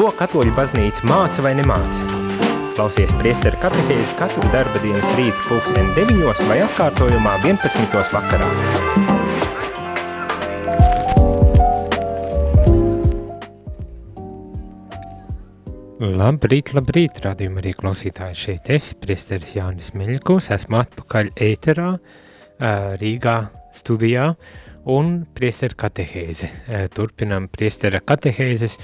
Ko katoļu baznīca māca vai nemāca? Klausies priesteru katehēzi katru darba dienas rītu pulksteni 9 vai atkārtojumā 11. vakarā. Labrīt, labrīt, radījuma arī klausītāji šeit es, priesteris Jānis Meļakovs, esmu atpakaļ ēterā, Rīgā studijā, un priesteru katehēzi. Turpinām priestera katehēzes,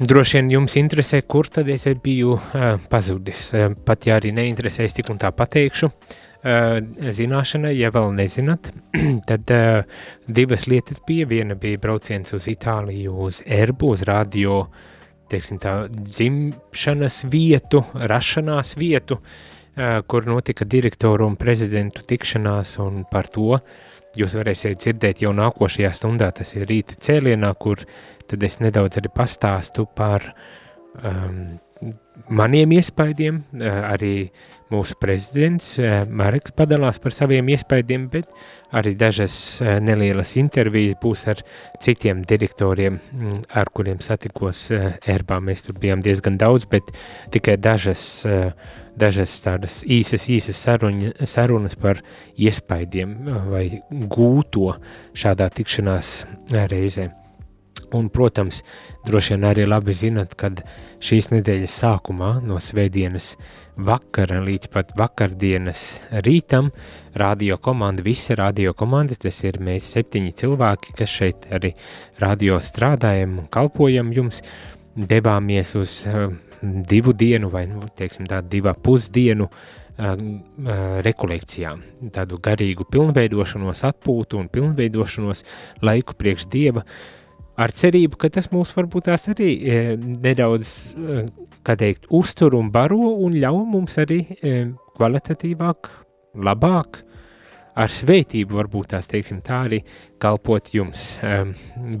Droši vien jums interesē, kur tad es biju uh, pazudis. Uh, pat ja arī neinteresēs, tik un tā pateikšu. Uh, zināšanai, ja vēl nezināt, tad uh, divas lietas bija. Viena bija brauciens uz Itāliju, uz Erbu, uz radio, teiksim tā, dzimšanas vietu, rašanās vietu, uh, kur notika direktoru un prezidentu tikšanās un par to, uh, jūs varēsiet dzirdēt jau nākošajā stundā, tas ir rīta cēlienā, kur tad es nedaudz arī pastāstu par um, maniem iespaidiem, uh, arī mūsu prezidents uh, Mareks padalās par saviem iespaidiem, bet arī dažas uh, nelielas intervijas būs ar citiem direktoriem, mm, ar kuriem satikos erbā. Mēs tur bijām diezgan daudz, bet tikai dažas dažas tādas īsas, īsas saruņa, sarunas par iespaidiem vai gūto šādā tikšanās reizē. Un, protams, droši vien arī labi zinat, kad šīs nedēļas sākumā no svētdienas vakara līdz pat vakardienas rītam radio komanda, visa radio komanda, tas ir mēs septiņi cilvēki, kas šeit arī radio strādājam un kalpojam jums, devāmies uz divu dienu vai, nu, teiksim tā, divā pusdienu uh, uh, rekolekcijām, tādu garīgu pilnveidošanos, atpūtu un pilnveidošanos laiku priekš Dieva, ar cerību, ka tas mūs varbūt tās arī e, nedaudz, e, kā teikt, uztur un baro un ļauj mums arī e, kvalitatīvāk, labāk, ar svētību varbūt tās, teiksim, tā arī kalpot jums. E,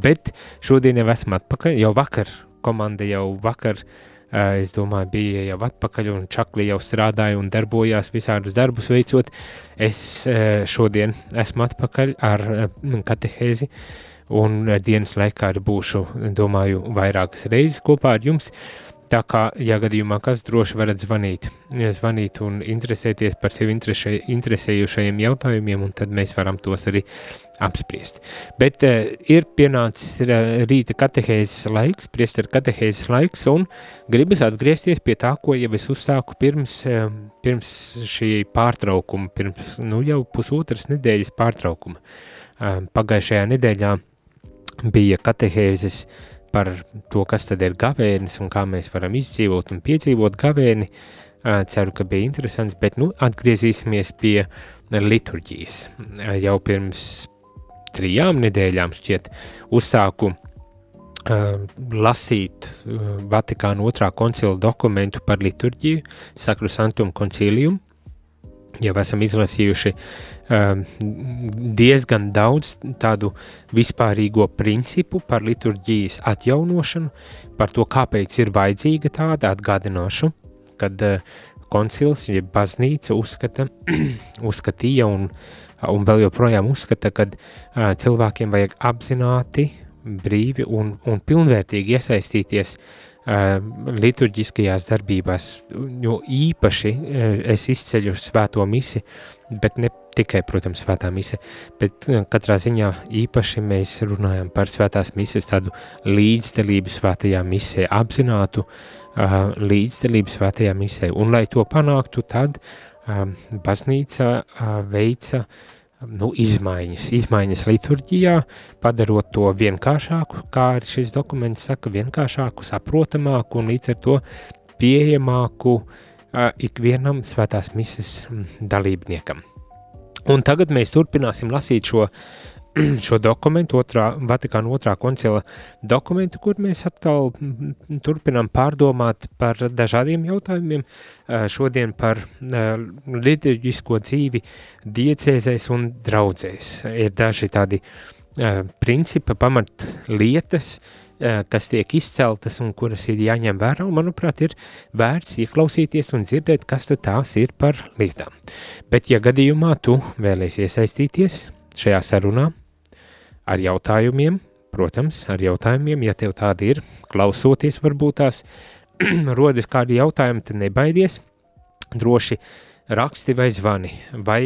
bet šodien jau esmu atpakaļ, jau vakar komanda jau vakar uh, es domāju, bija jau atpakaļ un čakli jau strādāja un darbojās visādus darbus veicot. Es eh, šodien esmu atpakaļ ar eh, katehēzi un dienas laikā arī būšu, domāju, vairākas reizes kopā ar jums. Tā kā, ja gadījumā kas droši varat zvanīt, zvanīt un interesēties par sevi interesē, interesējušajiem jautājumiem, un tad mēs varam tos arī apspriest. Bet uh, ir pienācis uh, rīta katehēzes laiks, priestara katehēzes laiks, un gribas atgriezties pie tā, ko jau es uzsāku pirms, uh, pirms šī pārtraukuma, pirms nu, jau pusotras nedēļas pārtraukuma. Uh, pagājušajā nedēļā bija katehēzes par to, kas tad ir gavēnis un kā mēs varam izdzīvot un piedzīvot gavēni. Ceru, ka bija interesants, bet nu atgriezīsimies pie liturģijas. Jau pirms trijām nedēļām šķiet uzsāku lasīt Vatikāna otrā koncila dokumentu par liturģiju, Sakru Santum Concilium. Jau esam izlasījuši uh, diezgan daudz tādu vispārīgo principu par liturģijas atjaunošanu, par to, kāpēc ir vajadzīga tāda atgādināšu, kad uh, koncils, ja baznīca uzskata, uzskatīja un un vēl joprojām uzskata, ka uh, cilvēkiem vajag apzināti, brīvi un, un pilnvērtīgi iesaistīties uh, liturģiskajās darbībās, jo īpaši uh, es izceļu svēto misi, bet ne tikai, protams, svētā mise, bet uh, katrā ziņā īpaši mēs runājam par svētās mises tādu līdzdalību svētajā misē, apzinātu uh, līdzdalību svētajā misē, un lai to panāktu, tad uh, baznīca uh, veica nu, izmaiņas, izmaiņas liturģijā, padarot to vienkāršāku, kā arī šis dokuments saka, vienkāršāku, saprotamāku un līdz ar to pieejamāku uh, ikvienam svētās mises dalībniekam. Un tagad mēs turpināsim lasīt šo šo dokumentu, otrā, Vatikāna otrā koncila dokumentu, kur mēs atkal turpinām pārdomāt par dažādiem jautājumiem, šodien par liturģisko dzīvi diecēzēs un draudzēs. Ir daži tādi principi, pamat lietas, kas tiek izceltas un kuras ir jāņem vērā, un, manuprāt, ir vērts ieklausīties un dzirdēt, kas tad tās ir par lietām. Bet, ja gadījumā tu vēlēsies iesaistīties šajā sarunā, ar jautājumiem protams, ar jautājumiem, ja tev tādi ir, klausoties varbūt tās rodas kādi jautājumi, tad nebaidies, droši raksti vai zvani, vai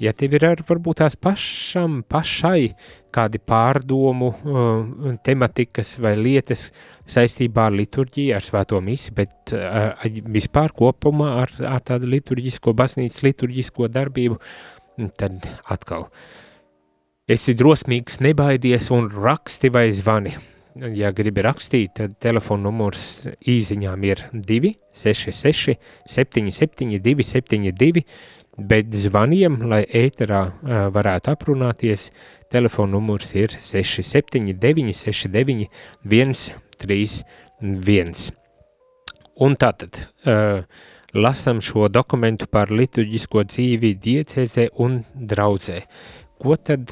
ja tev ir ar, varbūt tās pašam, pašai kādi pārdomu uh, tematikas vai lietas saistībā ar liturģiju, ar svēto misi, bet uh, vispār kopumā ar, ar tādu liturģisko baznīcas liturģisko darbību, tad atkal esi drosmīgs, nebaidies un raksti vai zvani. Ja gribi rakstīt, tad telefona numurs īziņām ir 266 77 272 bet zvaniem, lai ēterā uh, varētu aprunāties, telefona numurs ir 679 69 131. Un tātad uh, lasam šo dokumentu par liturģisko dzīvi diecēzē un draudzē. Ko tad,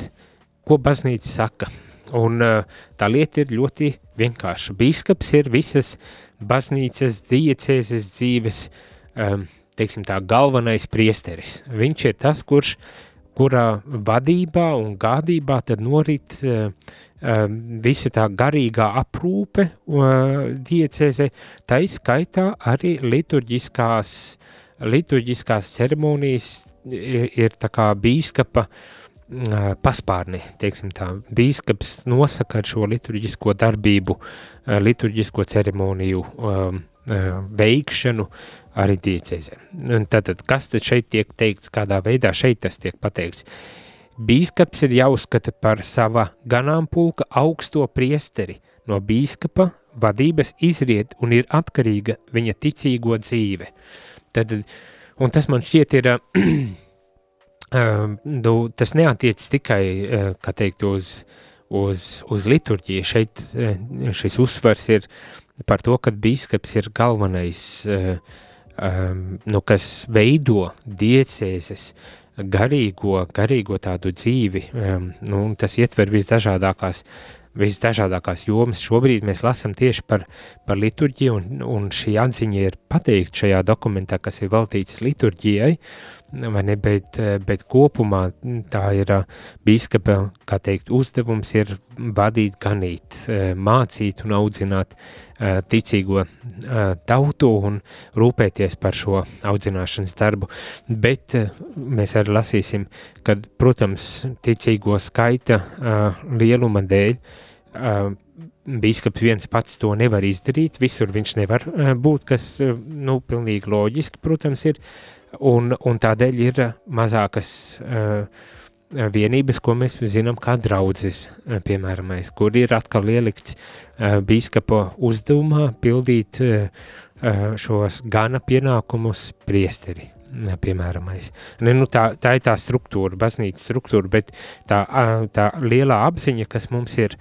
ko baznīca saka? Un uh, tā lieta ir ļoti vienkārša. Bīskaps ir visas baznīcas diecēzes dzīves um, teiksim tā, galvenais priesteris. Viņš ir tas, kurš, kurā vadībā un gādībā tad norit uh, uh, visa tā garīgā aprūpe diecēzē, tā izskaitā arī liturģiskās, liturģiskās ceremonijas ir tā kā bīskapa uh, paspārni, teiksim tā, bīskaps nosaka šo liturģisko darbību, liturģisko ceremoniju um, veikšanu arī diecēzē. Tātad, kas tad šeit tiek teikts, kādā veidā šeit tas tiek pateikts? Bīskaps ir jāuzskata par sava ganāmpulka augsto priesteri, no bīskapa vadības izriet un ir atkarīga viņa ticīgo dzīve. Tad, un tas man šķiet ir, nu, tas neatiec tikai, kā teikt, uz, uz, uz liturģiju, šeit šis uzsvars ir par to, ka bīskaps ir galvenais, uh, um, nu, kas veido diecēzes garīgo, garīgo tādu dzīvi, um, nu, tas ietver visdažādākās visdažādākās jomas. Šobrīd mēs lasām tieši par, par liturģiju, un, un šī atziņa ir pateikta šajā dokumentā, kas ir veltīts liturģijai, vai ne, bet, bet kopumā tā ir bīskapa, kā teikt, uzdevums ir vadīt, ganīt, mācīt un audzināt ticīgo tautu un rūpēties par šo audzināšanas darbu, bet mēs arī lasīsim, kad, protams, ticīgo skaita lieluma dēļ bīskaps viens pats to nevar izdarīt, visur viņš nevar būt, kas, nu, pilnīgi loģiski, protams, ir, un, un tādēļ ir mazākas uh, vienības, ko mēs zinām kā draudzes, piemēram, kur ir atkal ielikts uh, bīskapa uzdevumā pildīt uh, šos gana pienākumus priesteri, piemēram. Ne, nu, tā, tā ir tā struktūra, baznīcas struktūra, bet tā, tā lielā apziņa, kas mums ir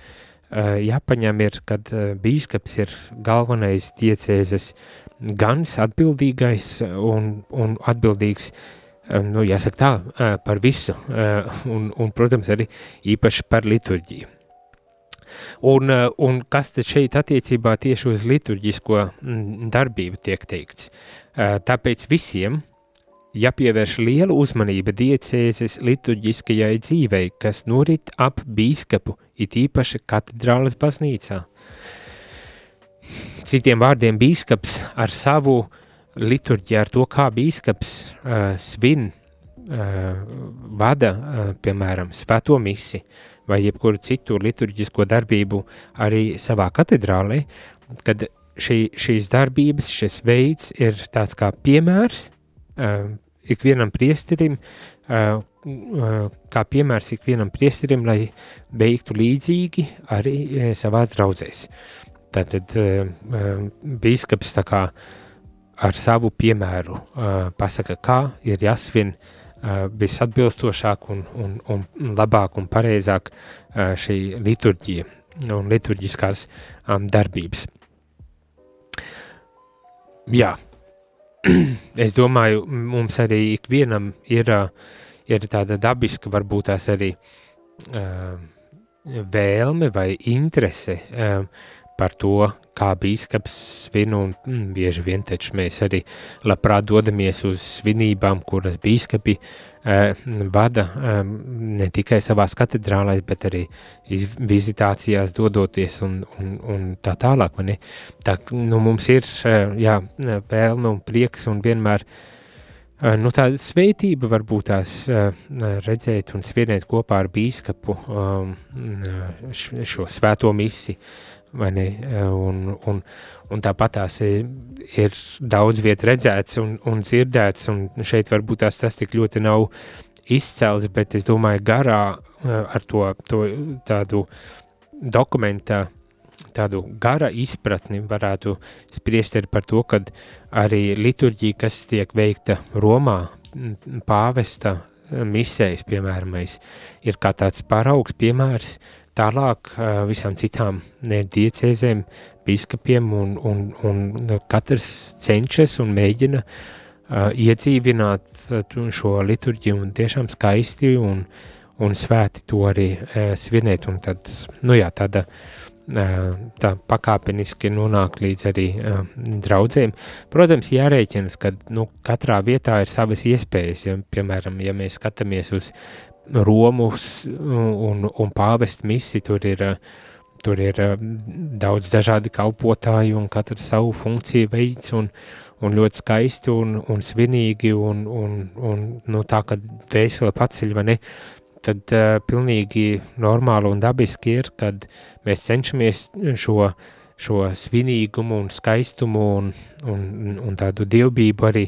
jāpaņem, ir, kad bīskaps ir galvenais tiecēzes gans atbildīgais un, un atbildīgs, eh, nu, jāsaka tā, eh, par visu, eh, un, un, protams, arī īpaši par liturģiju. Un, un kas tad šeit attiecībā tieši uz liturģisko mm, darbību tiek teikts? Tāpēc visiem jāpievērš liela uzmanība diecēzes liturģiskajai dzīvei, kas norit ap bīskapu, it īpaši katedrālas baznīcā. Citiem vārdiem bīskaps ar savu liturģiju, ar to, kā bīskaps uh, svin, uh, vada, uh, piemēram, svēto misi vai jebkuru citu liturģisko darbību arī savā katedrālē, kad šī, šīs darbības, šis veids ir tāds kā piemērs ikvienam priesterim, uh, uh, kā piemērs ikvienam priesterim, lai veiktu līdzīgi arī savās draudzēs. Tātad bīskaps tā kā ar savu piemēru pasaka, kā ir jāsvin visatbilstošāk un, un, un labāk un pareizāk šī liturģija un liturģiskās darbības. Jā, es domāju, mums arī ikvienam ir, ir tāda dabiska, varbūt tās arī uh, vēlme vai interese uh, par to, kā bīskaps svin, un mm, bieži vien taču mēs arī labprāt dodamies uz svinībām, kuras bīskapi uh, vada um, ne tikai savās katedrālēs, bet arī vizitācijās dodoties un, un, un tā tālāk, ne? Tā, nu, mums ir, uh, jā, vēlme un prieks un vienmēr Eh, nu, tāda sveitība varbūt tās uh, redzēt un svinēt kopā ar bīskapu um, šo svēto misi, vai ne, un, un, un tāpat tās ir, ir daudz viet redzēts un, un dzirdēts, un šeit varbūt tās tas tik ļoti nav izcelts, bet es domāju garā uh, ar to, to tādu dokumenta uh, tādu gara izpratni varētu spriest arī par to, ka arī liturģija, kas tiek veikta Romā, pāvesta misējas, piemēram, ir kā tāds paraugs piemērs tālāk visām citām diecēzēm, biskupiem, un, un, un katrs cenšas un mēģina uh, iedzīvināt šo liturģiju un tiešām skaisti un, un svēti to arī uh, svinēt, un tad, nu jā, tāda uh, tā pakāpeniski nonāk līdz arī uh, draudzēm. Protams, jārēķinas, ka nu, katrā vietā ir savas iespējas. Ja, piemēram, ja mēs skatāmies uz Romus un, un pāvestu misi, tur ir, tur ir daudz dažādi kalpotāji un katrs savu funkciju veids un, un ļoti skaisti un, un svinīgi un, un, un nu, tā, ka vēsele paceļ, vai ne, tad uh, pilnīgi normāli un dabiski ir, kad mēs cenšamies šo, šo svinīgumu un skaistumu un, un, un tādu dievbību arī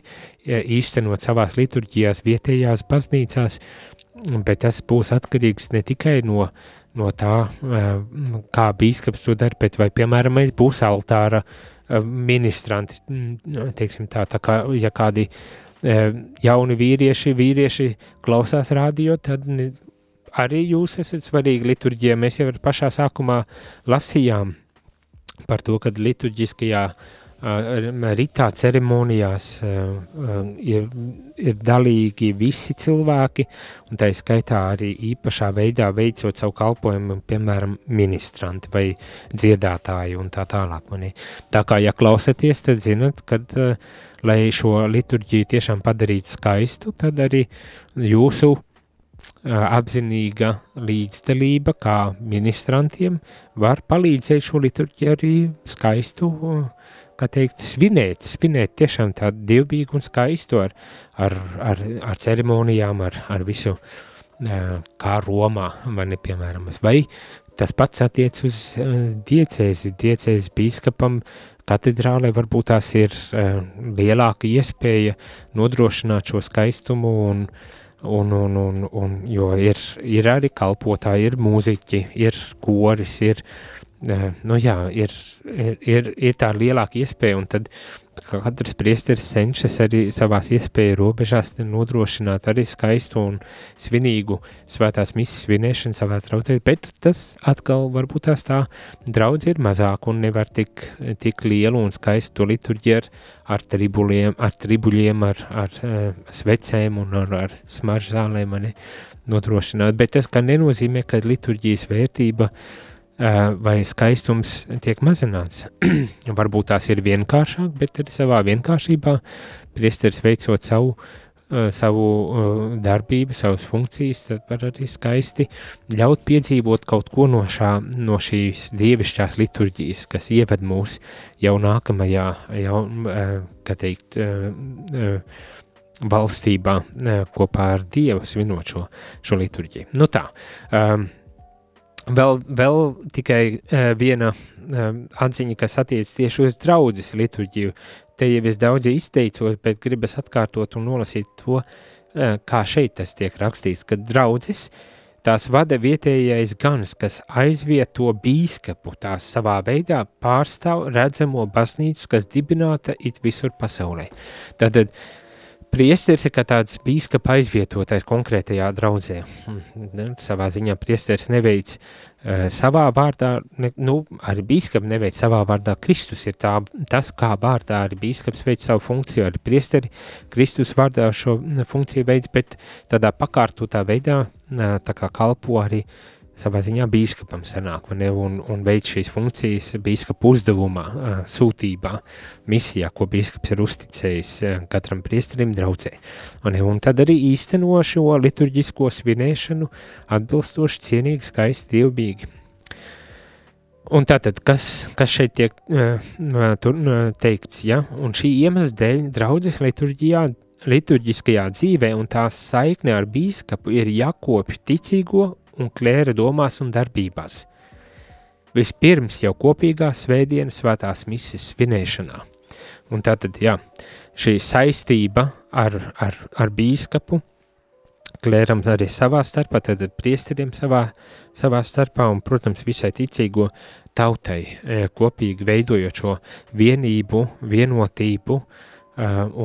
īstenot savās liturģijās vietējās baznīcās, bet tas būs atkarīgs ne tikai no, no tā, uh, kā bīskaps to dara, bet vai, piemēram, būs altāra uh, ministranti, teiksim tā, tā kā, ja kādi jauni vīrieši, vīrieši klausās rādio, tad arī jūs esat svarīgi liturģijā. Mēs jau pašā sākumā lasījām par to, kad liturģiskajā uh, ritā ceremonijās uh, ir, ir dalīgi visi cilvēki, un tā skaitā arī īpašā veidā veicot savu kalpojumu, piemēram, ministranti vai dziedātāji un tā tālāk. Mani. Tā kā, ja klausaties, tad zinat, kad, uh, lai šo liturģiju tiešām padarītu skaistu, tad arī jūsu uh, apzinīga līdzdalība kā ministrantiem var palīdzēt šo liturģiju arī skaistu, kā teikt, svinēt, svinēt tiešām tādu dievbīgu un skaistu ar, ar, ar, ar ceremonijām, ar, ar visu, kā Romā, vai ne, piemēram, vai tas pats attiec uz diecēzi, diecēzi bīskapam, katedrālē varbūt tās ir lielāka iespēja nodrošināt šo skaistumu un uh, Un, un, un, un, jo ir, ir arī kalpotāji, ir mūziķi, ir koris, ir, nu jā, ir, ir, ir, tā lielāka iespēja, un tad katrs priesteris cenšas arī savās iespēju robežās nodrošināt arī skaistu un svinīgu svētās misijas svinēšanu savās draudzēs, bet tas atkal varbūt tās tā draudz ir mazāk un nevar tik, tik lielu un skaistu liturģi ar, ar tribuļiem, ar, tribuļiem, ar, ar uh, svecēm un ar, ar smaržzālēm nodrošināt, bet tas kā nenozīmē, ka liturģijas vērtība uh, vai skaistums tiek mazināts. Varbūt tās ir vienkāršāk, bet arī savā vienkāršībā priesteris veicot savu, savu darbību, savas funkcijas, tad var arī skaisti ļaut piedzīvot kaut ko no, šā, no šīs dievišķās liturģijas, kas ieved mūs jau nākamajā, jau, kā teikt, valstībā kopā ar Dievu svinot šo, šo liturģiju. Nu tā, um, Vēl, vēl tikai uh, viena uh, atziņa, kas attiec tieši uz draudzes liturģiju. Te jau es daudz izteicos, bet gribas atkārtot un nolasīt to, uh, kā šeit tas tiek rakstīts, ka draudzes tās vada vietējais gans, kas aizvieto bīskapu, tās savā veidā pārstāv redzamo baznīcu, kas dibināta it visur pasaulē. Tātad, uh, Priesteris ir kā tāds bīskapa aizvietotais konkrētajā draudzē. Ne, savā ziņā priesteris neveic uh, savā vārdā, ne, nu, arī bīskapi neveic savā vārdā. Kristus ir tā, tas, kā vārdā arī bīskaps veic savu funkciju, arī priesteri Kristus vārdā šo funkciju veids, bet tādā pakārtotā veidā uh, tā kā kalpo arī savā ziņā bīskapam sanāk, ne, un, un veic šīs funkcijas bīskapa uzdevumā, sūtībā, misijā, ko bīskaps ir uzticējis katram priesterim draudzē. Un, un tad arī īsteno šo liturģisko svinēšanu atbilstoši cienīgi, skaisti, dievbīgi. Un tātad, kas, kas šeit tiek tur, teikts, ja? un šī iemesla dēļ draudzes liturģijā, liturģiskajā dzīvē un tās saikne ar bīskapu ir jākopj ticīgo un klēra domās un darbībās. Vispirms jau kopīgā svētdienas svētās misijas svinēšanā. Un tātad, jā, šī saistība ar, ar, ar bīskapu, klēram arī savā starpā, tad priesteriem savā, savā starpā un, protams, visai ticīgo tautai, e, kopīgi veidojot šo vienību, vienotību e,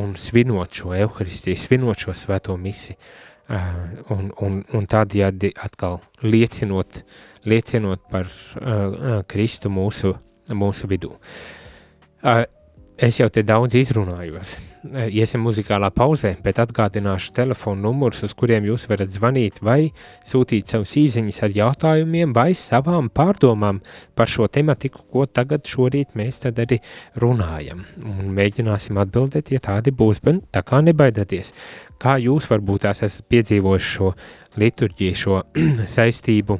un svinot šo evaharistiju, svinot šo svēto misiju un, un, un tādējādi atkal liecinot, liecinot par uh, Kristu mūsu, mūsu vidū. Es jau te daudz izrunājos. Iesim muzikālā pauzē, bet atgādināšu telefonu numurus, uz kuriem jūs varat zvanīt vai sūtīt savus īziņas ar jautājumiem vai savām pārdomām par šo tematiku, ko tagad šorīt mēs tad arī runājam. Un mēģināsim atbildēt, ja tādi būs, bet tā kā nebaidieties. Kā jūs varbūt tās esat piedzīvojuši šo liturģiju, šo saistību,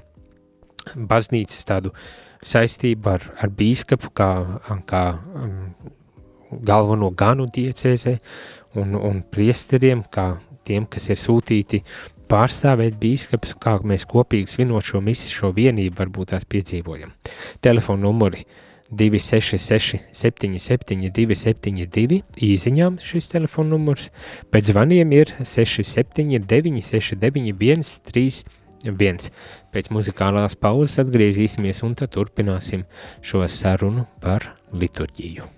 baznīcas tādu saistību ar, ar bīskapu, kā, kā galveno ganu diecēzē un, un priesteriem, kā tiem, kas ir sūtīti pārstāvēt bīskapus, kā mēs kopīgi svinot šo misiju, šo vienību varbūt tās piedzīvojam. Telefona numuri 266 77 272, īziņām šis telefona numurs, pēc zvaniem ir 67 969 131. Pēc muzikālās pauzes atgriezīsimies un tad turpināsim šo sarunu par liturģiju.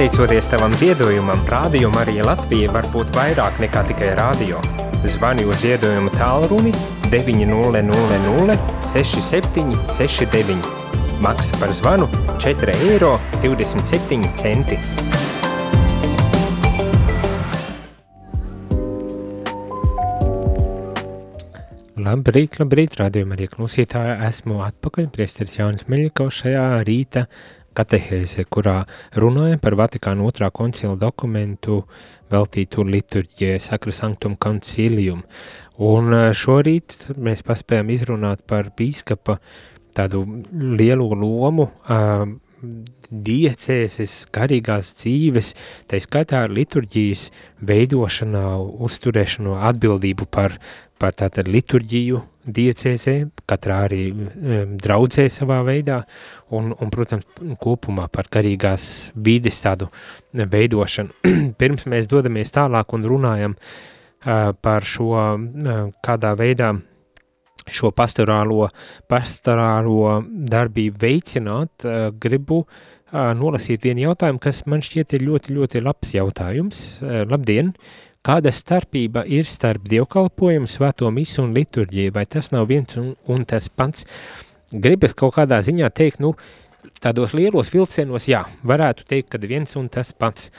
Pateicoties tavam ziedojumam, Rādio Marija Latvija var būt vairāk nekā tikai rādio. Zvani uz ziedojumu tālruni 900 67 69. Maksa par zvanu 4 eiro 27 centi. Labrīt, labrīt, rādījumā arī klausītāji. Esmu atpakaļ, priesteris Jānis Meļikovs šajā rīta katehēze, kurā runājam par Vatikāna otrā koncila dokumentu veltītu liturģijai Sakra Sanctum Concilium. Un eh, šorīt mēs paspējām izrunāt par bīskapa tādu lielu lomu uh, diecēses, garīgās dzīves, tā skaitā liturģijas veidošanā, uzturēšanā, atbildību par, par tātad liturģiju diecēzē, katrā arī draudzē savā veidā, un, un, protams, kopumā par garīgās vides tādu veidošanu. Pirms mēs dodamies tālāk un runājam uh, par šo, uh, kādā veidā šo pastorālo, pastorālo darbību veicināt, uh, gribu nolasīt vienu jautājumu, kas man šķiet ir ļoti, ļoti labs jautājums. Uh, labdien! Kāda starpība ir starp dievkalpojumu, svēto misu un liturģiju, vai tas nav viens un, un tas pats? Gribas kaut kādā ziņā teikt, nu, tādos lielos vilcienos, jā, varētu teikt, ka viens un tas pats.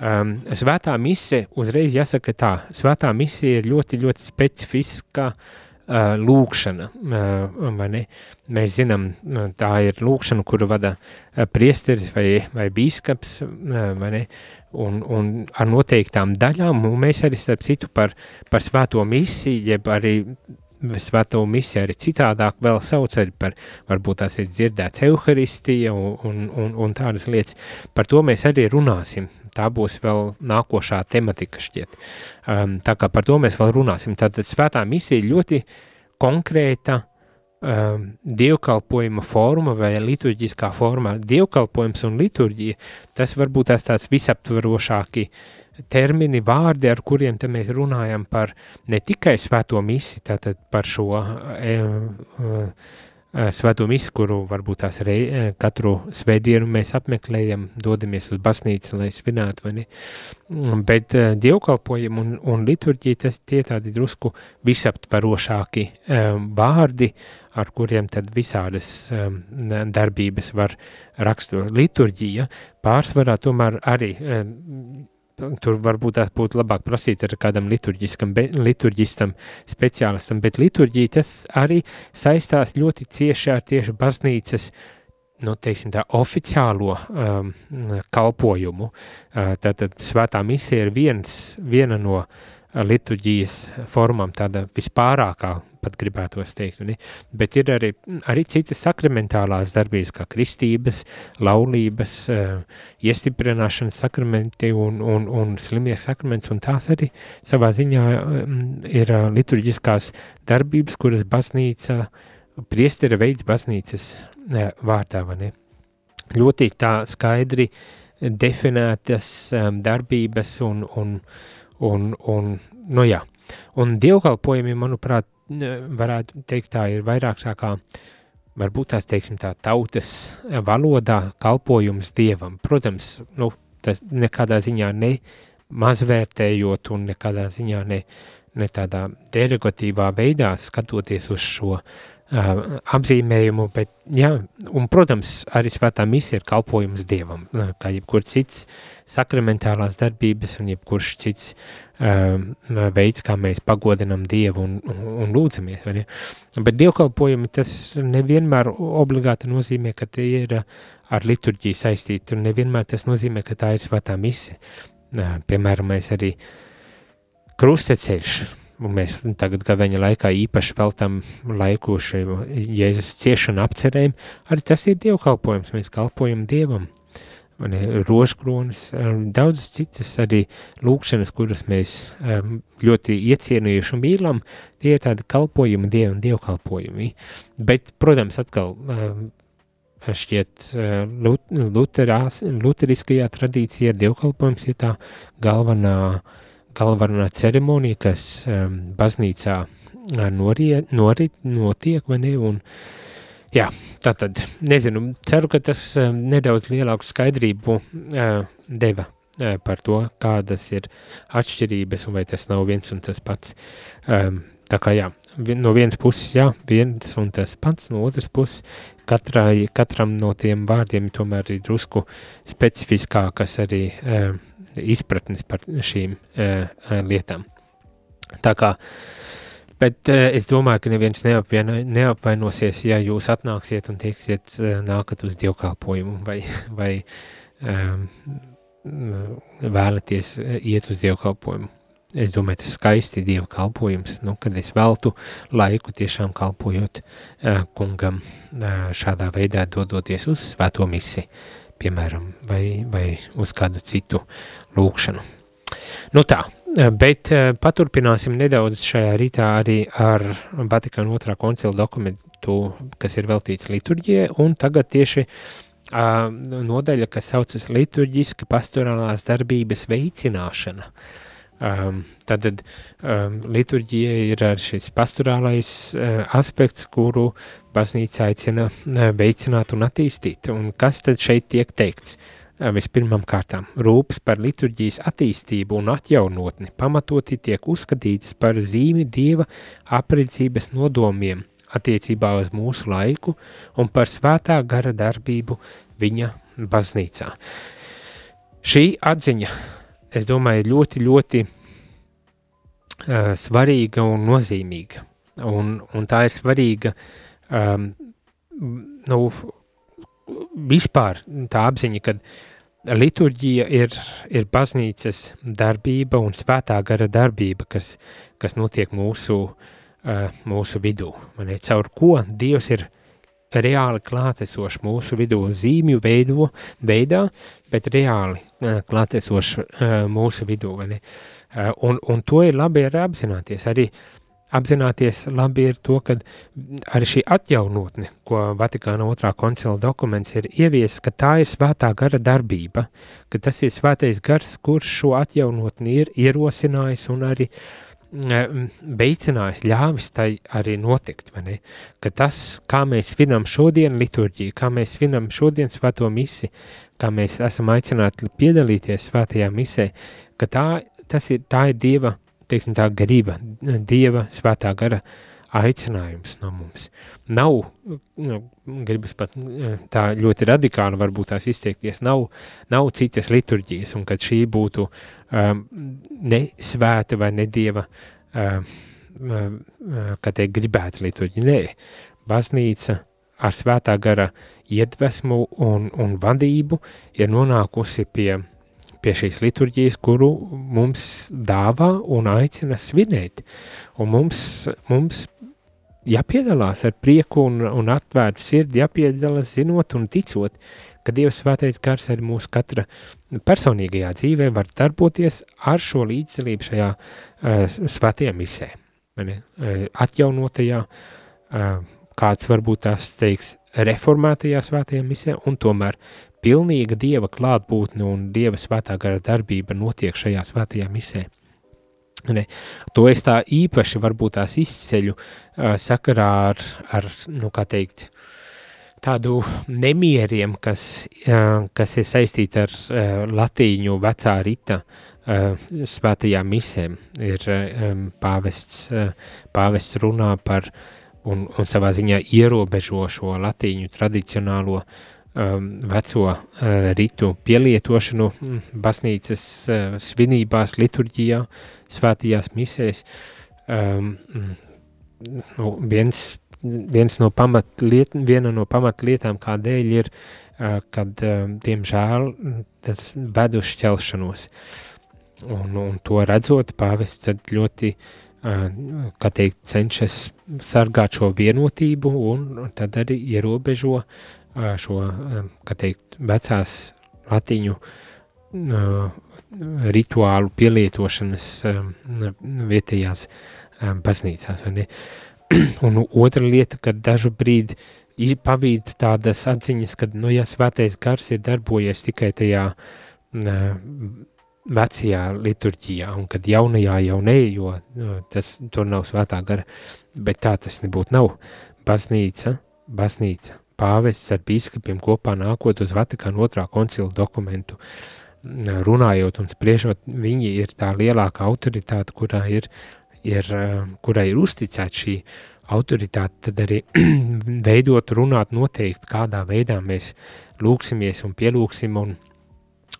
Um, svētā mise, uzreiz jāsaka tā, svētā mise ir ļoti, ļoti specifiska uh, uh, lūkšana, uh, vai ne? Mēs zinām, tā ir lūkšana, kuru vada uh, priesteris vai, vai bīskaps, uh, vai ne? Un, un ar noteiktām daļām, un mēs arī starp citu par, par svēto misiju, jeb arī svēto misiju arī citādāk vēl sauc arī par, varbūt tās ir dzirdēts euharistija un, un, un, un tādas lietas. Par to mēs arī runāsim. Tā būs vēl nākošā tematika šķiet. Um, tā kā par to mēs vēl runāsim. Tātad svētā misija ļoti konkrēta dievkalpojuma forma vai liturģiskā forma. Dievkalpojums un liturģija, tas varbūt tās tāds visaptvarošāki termini, vārdi, ar kuriem te mēs runājam par ne tikai svēto misi, tātad par šo e, e svēto misi, kuru varbūt tās rei, e, katru svētdienu mēs apmeklējam, dodamies uz basnīcu, lai svinētu, vai ne? Bet e, dievkalpojam un, un liturģija, tas tie tādi drusku visaptvarošāki vārdi, ar kuriem tad visādas darbības var raksturot. Liturģija pārsvarā tomēr arī tur varbūt tās būtu labāk prasīt ar kādam liturģiskam, be, liturģistam speciālistam, bet liturģija tas arī saistās ļoti cieši ar tieši baznīcas, nu, teiksim tā, oficiālo um, kalpojumu. Uh, tātad svētā misija ir viens, viena no liturģijas formām, tāda vispārākā pat gribētos teikt, ne? bet ir arī, arī citas sakramentālās darbības, kā kristības, laulības, uh, iestiprināšanas sakramenti un, un, un slimie sakraments, un tās arī savā ziņā um, ir uh, liturģiskās darbības, kuras baznīca, priestera veids baznīcas uh, vārdā, vai ne? Ļoti tā skaidri definētas um, darbības un, un, un, un, nu jā, un dievkalpojumi, manuprāt, varētu teikt, tā ir vairāk tā kā, varbūt tās, teiksim, tā tautas valodā kalpojums dievam. Protams, nu, tas nekādā ziņā ne mazvērtējot un nekādā ziņā ne, ne tādā derogatīvā veidā skatoties uz šo apzīmējumu, bet, jā, un, protams, arī svētā misija ir kalpojums Dievam, kā jebkur cits sakramentālās darbības un jebkurš cits uh, veids, kā mēs pagodinam Dievu un, un, un lūdzamies, vai ne? Bet dievkalpojumi tas nevienmēr obligāti nozīmē, ka tie ir ar liturģiju saistīti, un nevienmēr tas nozīmē, ka tā ir svētā misija. Uh, piemēram, mēs arī krusteceļš, un mēs tagad gaveņa laikā īpaši veltam laiku šiem Jēzus ciešanu apcerēm, arī tas ir dievkalpojums, mēs kalpojam Dievam. rožkronis, daudzas citas arī lūkšanas, kuras mēs ļoti iecienījuši un mīlam, tie ir tādi kalpojumi, dievu un dievkalpojumi. Bet, protams, atkal šķiet luterās, luteriskajā tradīcijā dievkalpojums ir tā galvenā, galvenā ceremonija, kas baznīcā norie, norit, notiek, vai ne, un Jā, tā tad, nezinu, ceru, ka tas uh, nedaudz lielāku skaidrību uh, deva uh, par to, kādas ir atšķirības un vai tas nav viens un tas pats. Um, tā kā jā, no vienas puses jā, viens un tas pats, no otras puses katrai, katram no tiem vārdiem tomēr ir drusku specifiskākas arī uh, izpratnes par šīm uh, lietām. Tā kā Bet uh, es domāju, ka neviens neapvieno, neapvainosies, ja jūs atnāksiet un teiksiet, nākat uz dievkalpojumu vai, vai um, vēlaties iet uz dievkalpojumu. Es domāju, tas skaisti dieva kalpojums, nu, kad es veltu laiku tiešām kalpojot uh, kungam uh, šādā veidā dodoties uz svēto misi, piemēram, vai, vai uz kādu citu lūkšanu. Nu tā, bet eh, paturpināsim nedaudz šajā rītā arī ar Vatikāna otrā koncila dokumentu, kas ir veltīts liturģijai, un tagad tieši uh, nodaļa, kas saucas liturģiska pastorālās darbības veicināšana. Um, tad um, liturģija ir šis pastorālais uh, aspekts, kuru baznīca aicina uh, veicināt un attīstīt. Un kas tad šeit tiek teikts? Uh, vispirmām kārtām rūpes par liturģijas attīstību un atjaunotni pamatoti tiek uzskatītas par zīmi Dieva apredzības nodomiem attiecībā uz mūsu laiku un par svētā gara darbību viņa baznīcā. Šī atziņa, es domāju, ļoti, ļoti uh, svarīga un nozīmīga. Un, un tā ir svarīga um, nu, vispār tā apziņa, ka liturģija ir, ir baznīcas darbība un svētā gara darbība, kas, kas notiek mūsu, uh, mūsu vidū. Ir caur ko Dievs ir reāli klātesošs mūsu vidū zīmju veido, veidā, bet reāli uh, klātesošs uh, mūsu vidū. Un, un to ir labi arī apzināties. Arī apzināties labi ir to, ka arī šī atjaunotne, ko Vatikāna otrā koncila dokuments ir ieviesis, ka tā ir svētā gara darbība, ka tas ir svētais gars, kurš šo atjaunotni ir ierosinājis un arī veicinājis, ļāvis tai arī notikt, vai ne? Ka tas, kā mēs svinam šodien liturģiju, kā mēs svinam šodien svēto misi, kā mēs esam aicināti piedalīties svētajā misē, ka tā, tas ir, tā ir Dieva teiksim, tā garība, Dieva svētā gara aicinājums no mums. Nav, nu, gribas pat tā ļoti radikāli varbūt tās izteikties, nav, nav citas liturģijas, un kad šī būtu um, ne svēta vai ne Dieva, um, um, kā teikt, gribēta liturģija. Nē, baznīca ar svētā gara iedvesmu un, un vadību ir nonākusi pie pie šīs liturģijas, kuru mums dāvā un aicina svinēt. Un mums, mums jāpiedalās ar prieku un, un atvērtu sirdi, jāpiedalās zinot un ticot, ka Dievs svētais gars arī mūsu katra personīgajā dzīvē var darboties ar šo līdzdalību šajā uh, svētajā misē. Uh, atjaunotajā, uh, kāds varbūt tās teiks, reformētajā svētajā misē, un tomēr pilnīga Dieva klātbūtne un Dieva svētā gara darbība notiek šajā svētajā misē. Ne, to es tā īpaši varbūt tās izceļu uh, sakarā ar, ar, nu kā teikt, tādu nemieriem, kas, uh, kas ir saistīti ar uh, latīņu vecā rita uh, svētajām misēm. Ir um, pāvests, uh, pāvests runā par un, un savā ziņā ierobežo šo latīņu tradicionālo uh, veco uh, ritu pielietošanu mm, baznīcas uh, svinībās, liturģijā, svētajās misēs. Um, mm, nu, viens, viens no pamatliet, viena no pamatlietām, kādēļ ir, uh, kad, uh, diemžēl, tas ved uz šķelšanos. Un, un to redzot, pāvests ļoti teikt, cenšas sargāt šo vienotību un tad arī ierobežo šo, kā teikt, vecās latiņu rituālu pielietošanas vietējās baznīcās. Un otra lieta, kad dažu brīdi pavīd tādas atziņas, ka, nu, ja svētais gars ir darbojies tikai tajā vecajā liturģijā, un kad jaunajā jau ne, jo tas tur nav svētā gara, bet tā tas nebūtu nav. Baznīca, baznīca, pāvests ar bīskapiem kopā nākot uz Vatikānu otrā koncila dokumentu, runājot un spriežot, viņi ir tā lielākā autoritāte, kurā ir, ir, kurai ir uzticēta šī autoritāte, tad arī veidot, runāt noteikti, kādā veidā mēs lūksimies un pielūksim un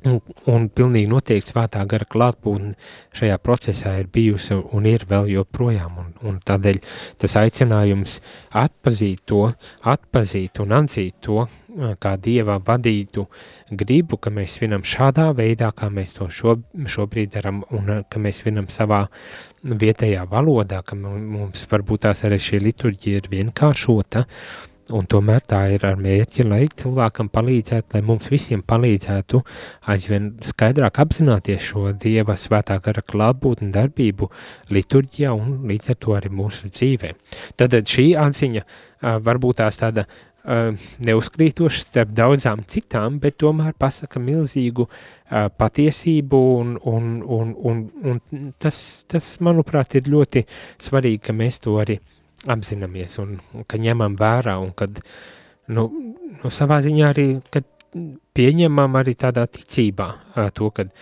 Un, un pilnīgi noteikti svētā gara klātbūtne šajā procesā ir bijusi un ir vēl joprojām, un, un tādēļ tas aicinājums atpazīt to, atpazīt un atzīt to, kā Dieva vadītu gribu, ka mēs svinam šādā veidā, kā mēs to šo, šobrīd daram, un ka mēs svinam savā vietējā valodā, ka mums varbūt tās arī šī liturģija ir vienkāršota, Un tomēr tā ir ar mērķi, lai cilvēkam palīdzētu, lai mums visiem palīdzētu aizvien skaidrāk apzināties šo Dieva svētā gara klātbūtni darbību liturģijā un līdz ar to arī mūsu dzīvē. Tad šī atziņa varbūt tās tāda neuzkrītoša starp daudzām citām, bet tomēr pasaka milzīgu patiesību un, un, un, un, un tas, tas, manuprāt, ir ļoti svarīgi, ka mēs to arī apzināmies un, un ka ņemam vērā un kad, nu, nu savā ziņā arī, kad pieņemam arī tādā ticībā to, kad,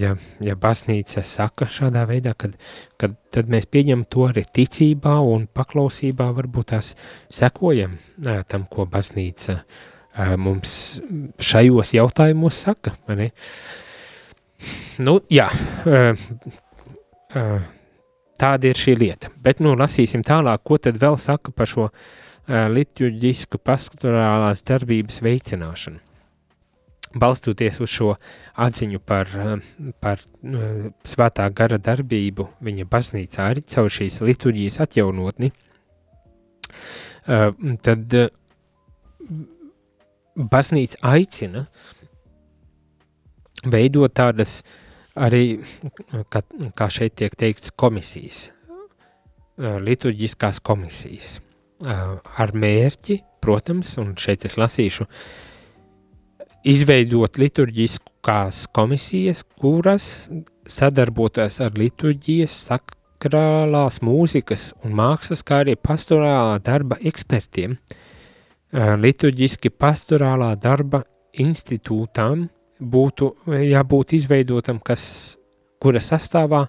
ja, ja baznīca saka šādā veidā, kad, kad tad mēs pieņemam to arī ticībā un paklausībā varbūt tās sekojam tam, ko baznīca mums šajos jautājumos saka, vai ne? Nu, jā, Tāda ir šī lieta. Bet nu lasīsim tālāk, ko tad vēl saka par šo uh, liturģisku pastorālās darbības veicināšanu. Balstoties uz šo atziņu par, par uh, svētā gara darbību viņa baznīcā arī caur šīs liturģijas atjaunotni, uh, tad baznīca aicina veidot tādas uh, arī, kā, kā šeit tiek teikts, komisijas, liturģiskās komisijas, ar mērķi, protams, un šeit es lasīšu, izveidot liturģiskās komisijas, kuras sadarbotos ar liturģijas sakrālās mūzikas un mākslas, kā arī pastorālā darba ekspertiem, liturģiski pastorālā darba institūtām, būtu jābūt izveidotam, kas, kura sastāvā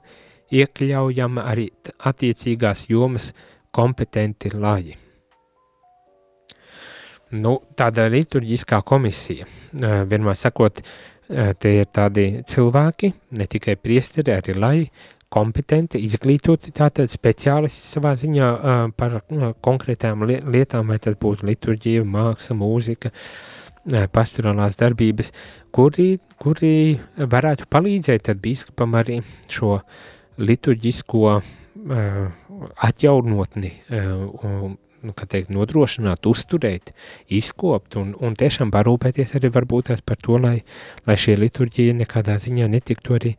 iekļaujama arī attiecīgās jomas kompetenti laji. Nu, tāda liturģiskā komisija, vienmēr sakot, te ir tādi cilvēki, ne tikai priesteri, arī laji, kompetenti, izglītoti, tātad speciālisti savā ziņā par konkrētām lietām, vai tas būtu liturģija, māksla, mūzika, uh, pastorālās darbības, kuri, kuri varētu palīdzēt tad bīskapam arī šo liturģisko atjaunotni, nu, kā teikt, nodrošināt, uzturēt, izkopt un, un tiešām parūpēties arī varbūt par to, lai, lai šie liturģija nekādā ziņā netiktu arī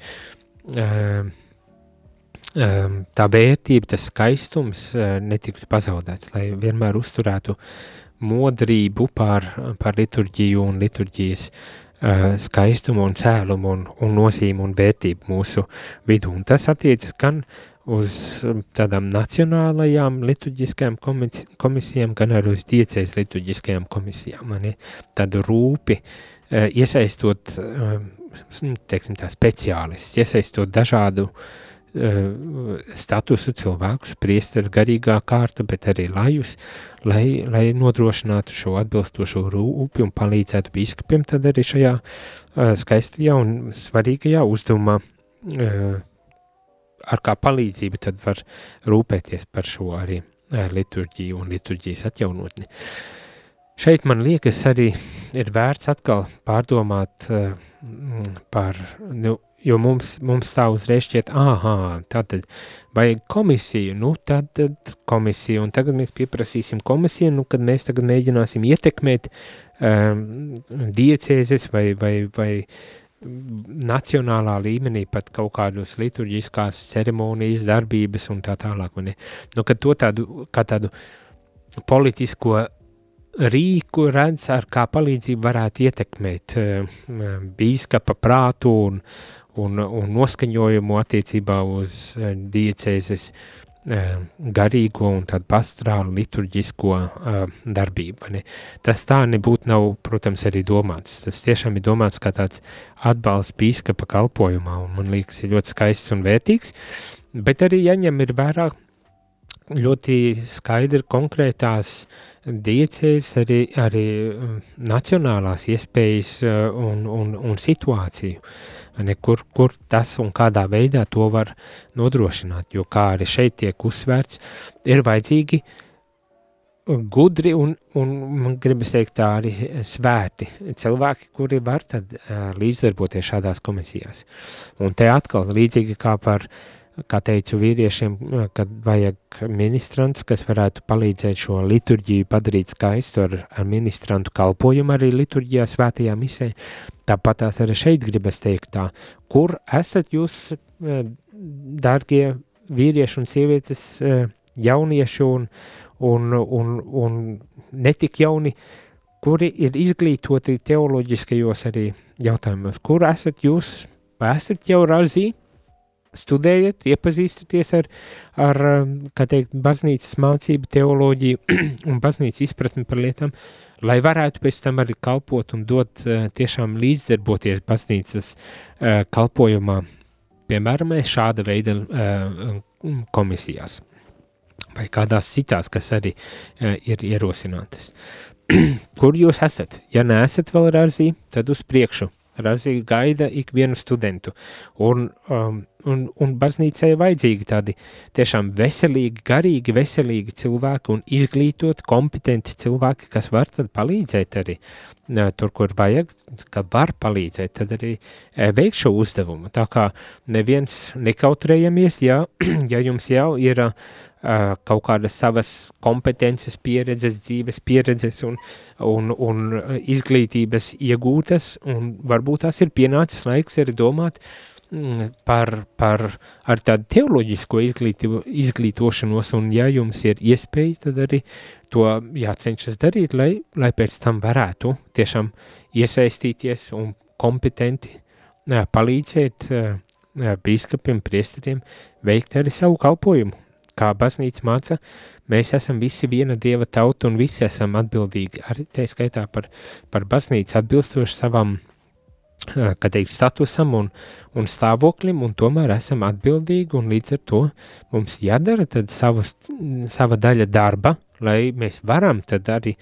tā vērtība, tas skaistums netiktu pazaudēts, lai vienmēr uzturētu modrību par, par liturģiju un liturģijas uh, skaistumu un cēlumu un, un nozīmu un vērtību mūsu vidū. Un tas attiecas gan uz tādām nacionālajām liturģiskajām komis komisijām, gan arī uz diecēs liturģiskajām komisijām. Mani tādu rūpi uh, iesaistot, uh, teiksim tā, speciālists, iesaistot dažādu uh, statusu cilvēkus, priesteru garīgā kārta, bet arī lajus, lai, lai nodrošinātu šo atbilstošo rūpi un palīdzētu biskupiem tad arī šajā uh, skaistajā un svarīgajā uzdevumā, uh, ar kā palīdzību tad var rūpēties par šo arī liturģiju un liturģijas atjaunotni. Šeit man liekas arī ir vērts atkal pārdomāt par, nu, jo mums, mums tā uzreiz šķiet, āhā, tātad vajag komisiju, nu tad, tad komisiju, un tagad mēs pieprasīsim komisiju, nu kad mēs tagad mēģināsim ietekmēt um, diecēzes vai, vai, vai nacionālā līmenī pat kaut kādus liturģiskās ceremonijas darbības un tā tālāk, vai ne? Nu, kad to tādu, kā tādu politisko rīku redz, ar kā palīdzību varētu ietekmēt uh, bīskapa prātu un, un, un noskaņojumu attiecībā uz uh, diecēzes uh, garīgo un tādu pastrālu liturģisko uh, darbību. Tas tā nebūtu nav, protams, arī domāts. Tas tiešām ir domāts kā tāds atbalsts bīskapa kalpojumā, un man liekas, ir ļoti skaists un vērtīgs, bet arī jaņem ir vērā ļoti skaidri konkrētās diecēs arī, arī nacionālās iespējas uh, un, un, un situāciju, ne, kur, kur tas un kādā veidā to var nodrošināt, jo kā arī šeit tiek uzsvērts, ir vajadzīgi gudri un, un gribas teikt tā arī svēti cilvēki, kuri var tad līdzdarboties šādās komisijās. Un te atkal līdzīgi kā par uh, kā teicu vīriešiem, kad vajag ministrants, kas varētu palīdzēt šo liturģiju padarīt skaistu ar, ar ministrantu kalpojumu arī liturģijā svētajā misē. Tāpat tās arī šeit gribas teikt tā, kur esat jūs, dārgie vīrieši un sievietes, jaunieši un, un, un, un netik jauni, kuri ir izglītoti teoloģiskajos arī jautājumos, kur esat jūs, esat jau razī, studējat, iepazīstaties ar, ar um, kā teikt, baznīcas mācību, teoloģiju un baznīcas izpratni par lietām, lai varētu pēc tam arī kalpot un dot uh, tiešām līdzdarboties baznīcas uh, kalpojumā, piemēram, šāda veida uh, komisijās vai kādās citās, kas arī ir ierosinātas. Kur jūs esat? Ja neesat vēl rāzī, tad uz priekšu. Rāzī gaida ikvienu studentu. Un um, un, un baznīcai vajadzīgi tādi tiešām veselīgi, garīgi veselīgi cilvēki un izglītot, kompetenti cilvēki, kas var tad palīdzēt arī tur, kur vajag, ka var palīdzēt, tad arī veikt šo uzdevumu. Tā kā neviens nekautrējamies, ja, ja jums jau ir uh, kaut kādas savas kompetences, pieredzes, dzīves pieredzes un, un, un izglītības iegūtas, un varbūt tās ir pienācis laiks arī domāt, Mm, par, par ar tādu teoloģisko izglītību, izglītošanos, un ja jums ir iespējas, tad arī to jācenšas darīt, lai, lai pēc tam varētu tiešām iesaistīties un kompetenti palīdzēt bīskapiem, priesteriem veikt arī savu kalpojumu. Kā baznīca māca, mēs esam visi viena dieva tauta un visi esam atbildīgi, arī tā skaitā par, par baznīcu atbilstoši savam kā teikt, statusam un, un stāvoklim, un tomēr esam atbildīgi, un līdz ar to mums jādara tad savus, sava daļa darba, lai mēs varam tad arī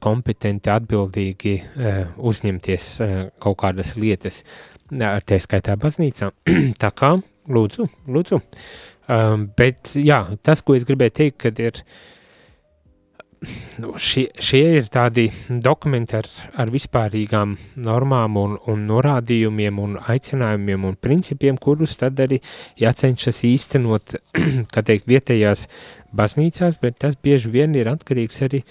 kompetenti, atbildīgi uzņemties kaut kādas lietas, tie skaitā baznīcā. Tā kā, lūdzu, lūdzu. Bet, jā, tas, ko es gribēju teikt, kad ir uh, nu, šie, šie ir tādi dokumenti ar, ar vispārīgām normām un, un norādījumiem un aicinājumiem un principiem, kurus tad arī jācenšas īstenot, kā teikt, vietējās baznīcās, bet tas bieži vien ir atkarīgs arī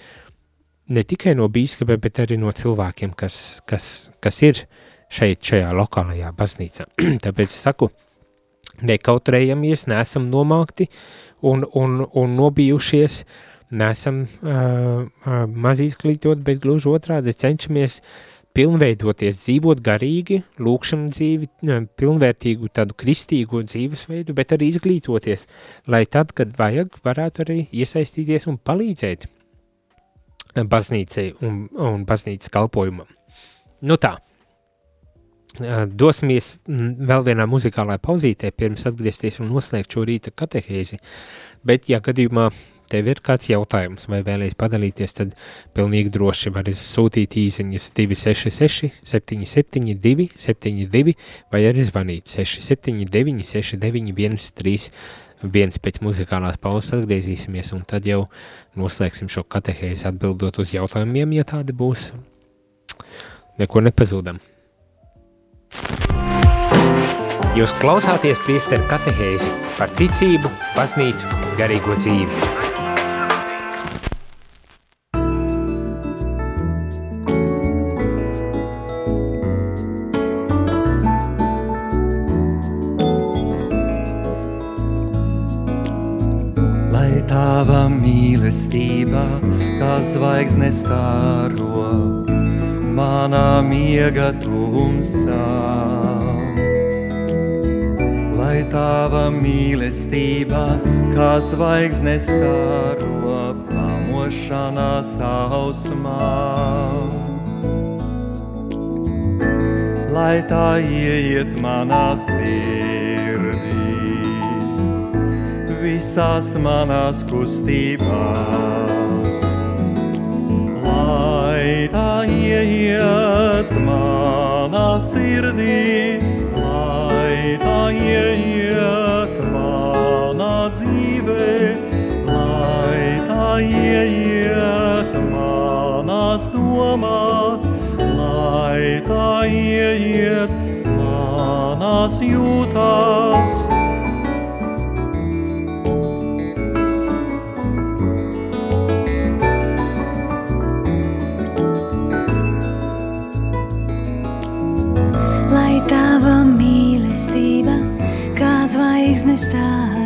ne tikai no bīskapiem, bet arī no cilvēkiem, kas, kas, kas ir šeit, šajā lokālajā baznīcā. Tāpēc es saku, nekautrējamies, neesam nomākti un, un, un nobijušies, nesam uh, maz izglītot, bet gluži otrādi cenšamies pilnveidoties, dzīvot garīgi, lūkšanu dzīvi, pilnvērtīgu tādu kristīgo dzīvesveidu, bet arī izglītoties, lai tad, kad vajag, varētu arī iesaistīties un palīdzēt baznīcai un, un baznīcas kalpojumam. Nu tā, dosimies vēl vienā muzikālā pauzītē, pirms atgriezties un noslēgt šo rīta katehēzi, bet, ja gadījumā tev ir kāds jautājums vai vēlēs padalīties, tad pilnīgi droši var sūtīt īziņas 266 772 72 vai arī zvanīt 679 69 131 viens pēc muzikālās pauzes atgriezīsimies, un tad jau noslēgsim šo katehēzi atbildot uz jautājumiem, ja tādi būs. Neko nepazūdam. Jūs klausāties priesteru katehēzi par ticību, baznīcu, garīgo dzīvi. mīlestība, kā zvaigznes stāro, manā miega tumsā. Lai tava mīlestība, kā zvaigznes stāro, pamošanās ausmā. Lai tā ieiet manā sirdī visās manās kustībās. Lai tā ieiet manā sirdī, lai tā ieiet manā dzīvē, lai tā ieiet manās domās, lai tā ieiet manās jūtās. Zvaigznes stāro manā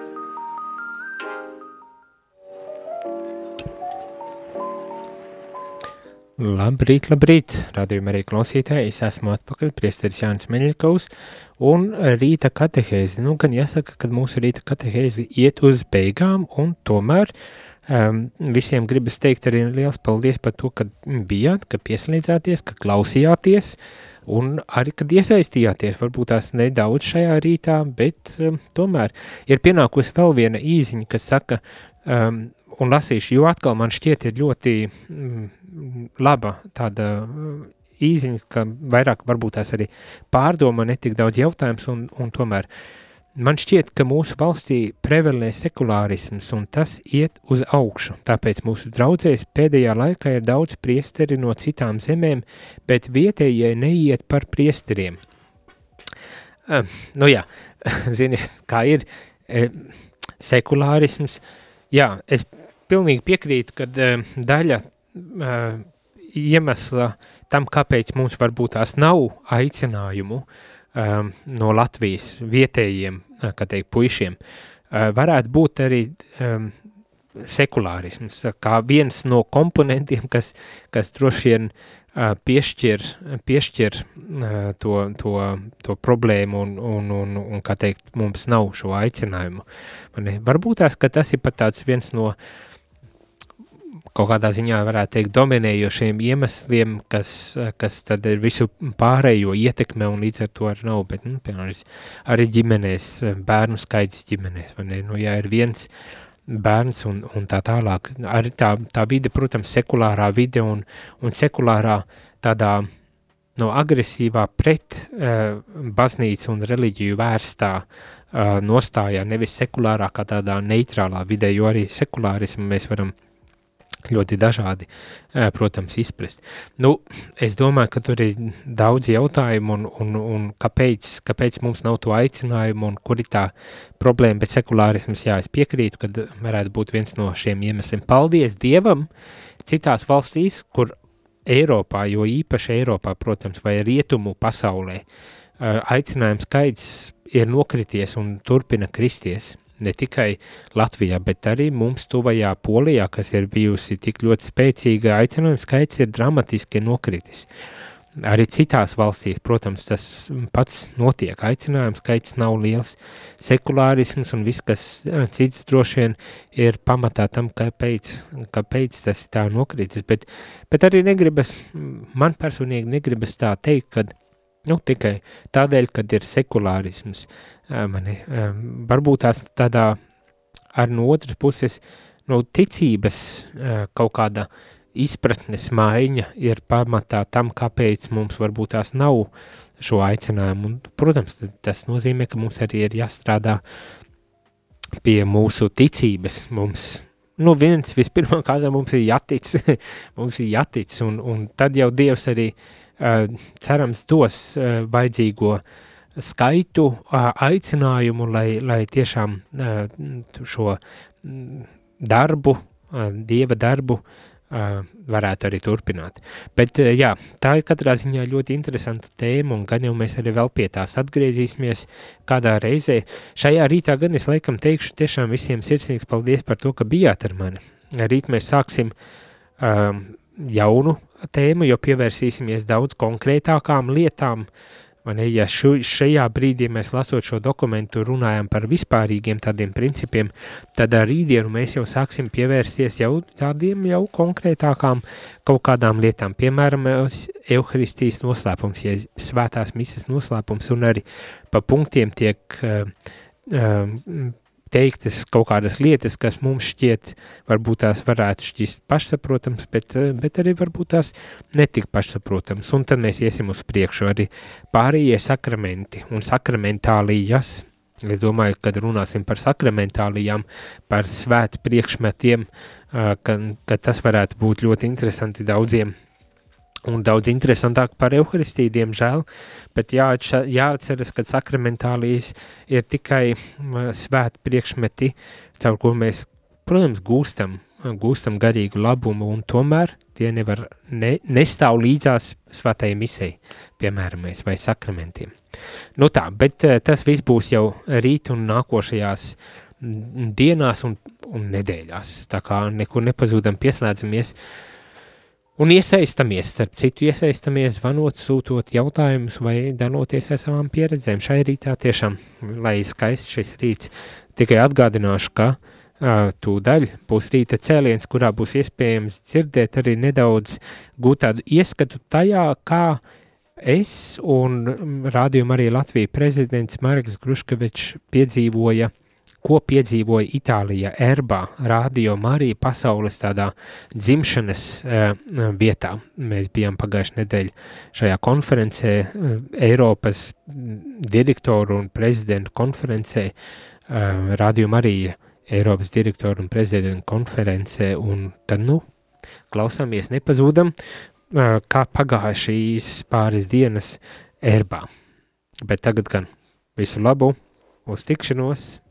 Labrīt, labrīt, radījuma arī klausītāji, es esmu atpakaļ, priesteris Jānis Meļakovs, un rīta katehēzi, nu gan jāsaka, ka mūsu rīta katehēzi iet uz beigām, un tomēr um, visiem gribas teikt arī liels paldies par to, ka bijāt, ka pieslēdzāties, ka klausījāties, un arī, kad iesaistījāties, varbūt tās nedaudz šajā rītā, bet um, tomēr ir pienākusi vēl viena īziņa, kas saka, um, un lasīšu, jo atkal man šķiet ir ļoti mm, laba tāda uh, īziņa, ka vairāk varbūt tās arī pārdoma, netik daudz jautājums, un, un tomēr man šķiet, ka mūsu valstī prevelē sekulārisms, un tas iet uz augšu, tāpēc mūsu draudzēs pēdējā laikā ir daudz priesteri no citām zemēm, bet vietējie neiet par priesteriem. Uh, nu jā, ziniet, kā ir, e, sekulārisms, jā, es pilnīgi piekrītu, ka uh, daļa uh, iemesla tam, kāpēc mums varbūt tās nav aicinājumu um, no Latvijas vietējiem, kā teikt, puišiem, uh, varētu būt arī sekulārisms, kā viens no komponentiem, kas, kas droši vien uh, piešķir, piešķir uh, to, to, to problēmu un, un, un, un, kā teikt, mums nav šo aicinājumu. Varbūt tās, ka tas ir pat tāds viens no kaut kādā ziņā varētu teikt dominējošiem iemesliem, kas, kas tad ir visu pārējo ietekme un līdz ar to arī nav, bet, nu, piemēram, arī ģimenēs, bērnu skaits ģimenēs, vai ne, nu, ja ir viens bērns un, un tā tālāk. Arī tā, tā vide, protams, sekulārā vide un, un sekulārā tādā no agresīvā pret uh, baznīcu un reliģiju vērstā uh, nostājā, nevis sekulārā kā tādā neitrālā vidē, jo arī sekulārismu mēs varam uh, ļoti dažādi, protams, izprast. Nu, es domāju, ka tur ir daudz jautājumu un, un, un kāpēc, kāpēc mums nav to aicinājumu un kur ir tā problēma, bet sekulārisms, jā, es piekrītu, ka varētu būt viens no šiem iemesliem. Paldies Dievam citās valstīs, kur Eiropā, jo īpaši Eiropā, protams, vai rietumu pasaulē, aicinājums skaits ir nokrities un turpina kristies ne tikai Latvijā, bet arī mums tuvajā Polijā, kas ir bijusi tik ļoti spēcīga, aicinājums skaits ir dramatiski nokritis. Arī citās valstīs, protams, tas pats notiek. Aicinājums skaits nav liels. Sekulārisms un viss, kas cits droši vien ir pamatā tam, kāpēc, kāpēc tas tā nokritis. Bet, bet arī negribas, man personīgi negribas tā teikt, ka nu, tikai tādēļ, kad ir sekulārisms, mani, varbūt tās tādā ar no otras puses, no ticības kaut kāda izpratnes maiņa ir pamatā tam, kāpēc mums varbūt tās nav šo aicinājumu. Un, protams, tas nozīmē, ka mums arī ir jāstrādā pie mūsu ticības. Mums, nu viens vispirmā kārtā mums ir jātic, mums ir jātic, un, un tad jau Dievs arī uh, cerams dos uh, vajadzīgo skaitu aicinājumu, lai, lai tiešām šo darbu, dieva darbu varētu arī turpināt. Bet jā, tā ir katrā ziņā ļoti interesanta tēma, un gan jau mēs arī vēl pie tās atgriezīsimies kādā reizē. Šajā rītā gan es laikam teikšu tiešām visiem sirsnīgs paldies par to, ka bijāt ar mani. Rīt mēs sāksim um, jaunu tēmu, jo pievērsīsimies daudz konkrētākām lietām, Ne, ja šu, šajā brīdī mēs lasot šo dokumentu runājam par vispārīgiem tādiem principiem, tad ar rītdienu mēs jau sāksim pievērsties jau tādiem jau konkrētākām kaut kādām lietām, piemēram, Euharistijas noslēpums, ja svētās misas noslēpums un arī pa punktiem tiek uh, uh, teiktas kaut kādas lietas, kas mums šķiet, varbūt tās varētu šķist pašsaprotams, bet, eh, bet arī varbūt tās netik pašsaprotams. Un tad mēs iesim uz priekšu arī pārējie sakramenti un sakramentālijas. Es domāju, kad runāsim par sakramentālijām, par svētu priekšmetiem, eh, ka, ka tas varētu būt ļoti interesanti daudziem un daudz interesantāk par evaharistiju, diemžēl, bet jāatša, jāatceras, ka sakramentālijas ir tikai svēti priekšmeti, caur ko mēs, protams, gūstam, gūstam garīgu labumu, un tomēr tie nevar, ne, nestāv līdzās svētajai misei, piemēram, vai sakramentiem. Nu tā, bet tas viss būs jau rīt un nākošajās dienās un, un nedēļās, tā kā nekur nepazūdam pieslēdzamies, uh, Un iesaistamies, starp citu, iesaistamies, zvanot, sūtot jautājumus vai daloties ar savām pieredzēm. Šai rītā tiešām, lai skaists šis rīts, tikai atgādināšu, ka uh, tūdaļ būs rīta cēliens, kurā būs iespējams dzirdēt arī nedaudz gūt tādu ieskatu tajā, kā es un rādījuma arī Latvija prezidents Marks Gruškevičs piedzīvoja ko piedzīvoja Itālija, Erbā, Radio Marija pasaules tādā dzimšanas uh, vietā. Mēs bijām pagājušajā nedēļā šajā konferencē, uh, Eiropas direktoru un prezidentu konferencē, uh, Radio Marija, Eiropas direktoru un prezidentu konferencē, un tad, nu, klausāmies, nepazūdam, uh, kā pagāja šīs pāris dienas Erbā. Bet tagad gan visu labu, uz tikšanos!